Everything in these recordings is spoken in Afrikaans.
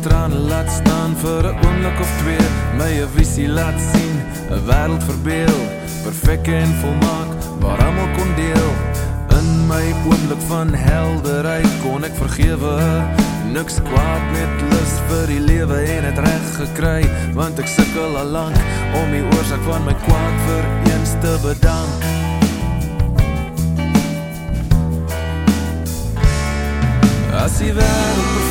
trane laat staan vir 'n oomblik of twee. My 'n visie laat sien 'n wêreld verbeel. Perfek en volmaak waar almal kon deel. In my oomblik van helderheid kon ek vergewe. Niks kwaad met lus vir die lewe en dit reg gekry. Want ek sukkel al lank om die oorsaak van my kwaad vir eens te bedank. As die wêreld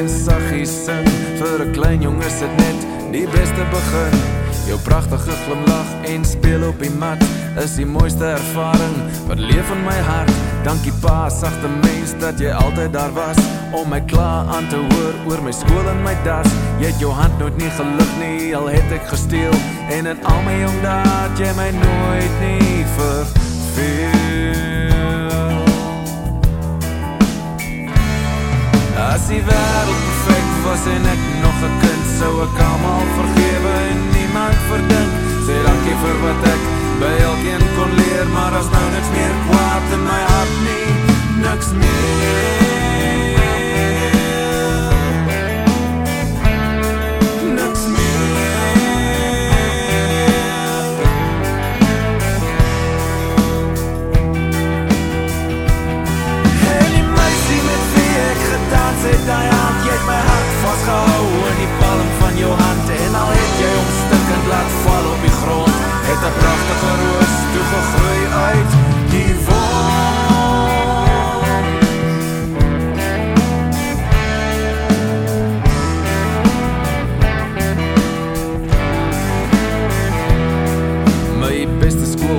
en saggies sing vir 'n klein jongen is dit net die beste begin. Jou pragtige glimlag en speel op die mat is die mooiste ervaring wat leef in my hart. Dankie pa, sagte mens dat jy altyd daar was om my kla aan te hoor oor my skool en my das. Jy het jou hand nooit nie geluk nie, al het ek gesteel en in al my jong het jy my nooit nie verveel. As die wêreld perfek was en ek nog 'n kind sou ek almal vergewe en niemand verdink. Sê dankie vir wat ek by elkeen kon leer, maar as nou niks meer kwaad in my hart nie, niks meer. Niks meer. En die meisie met wie ek gedans het, daai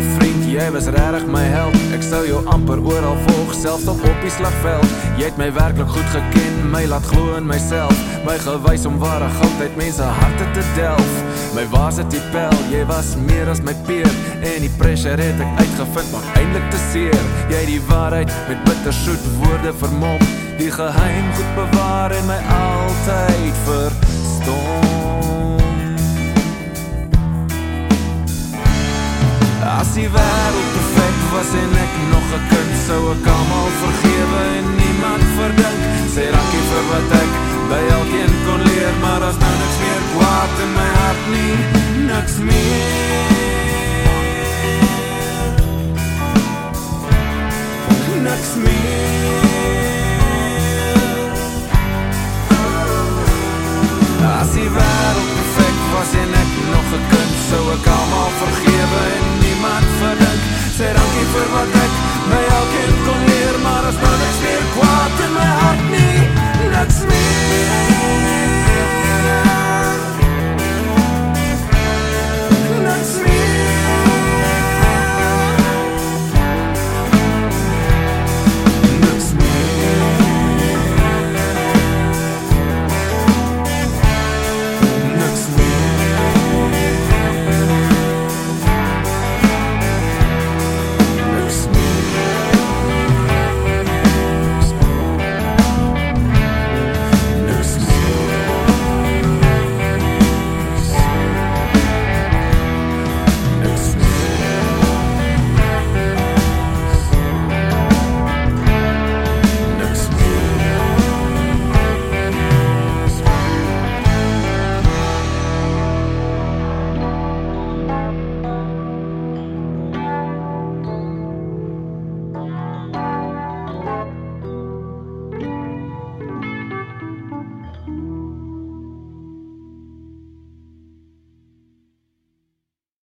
beste skoolvriend, jy was regtig my held. Ek sou jou amper oral volg, selfs op op die slagveld. Jy het my werklik goed geken, my laat glo in myself, my gewys om ware goud uit mense harte te delf. My dit die pel, jy was meer as my peer en die pressure het ek uitgevind, maar eintlik te seer. Jy het die waarheid met bittersoet woorde vermom, die geheim goed bewaar en my altyd verstom. As die wêreld perfek was en ek nog 'n kind sou ek almal vergewe en niemand verdink. Sê dankie vir wat ek by elkeen kon leer, maar as nou niks meer kwaad in my hart nie, niks meer. Niks meer. As die wêreld perfek was en ek nog 'n kind sou ek almal vergewe en niemand verdink sê dankie vir wat ek my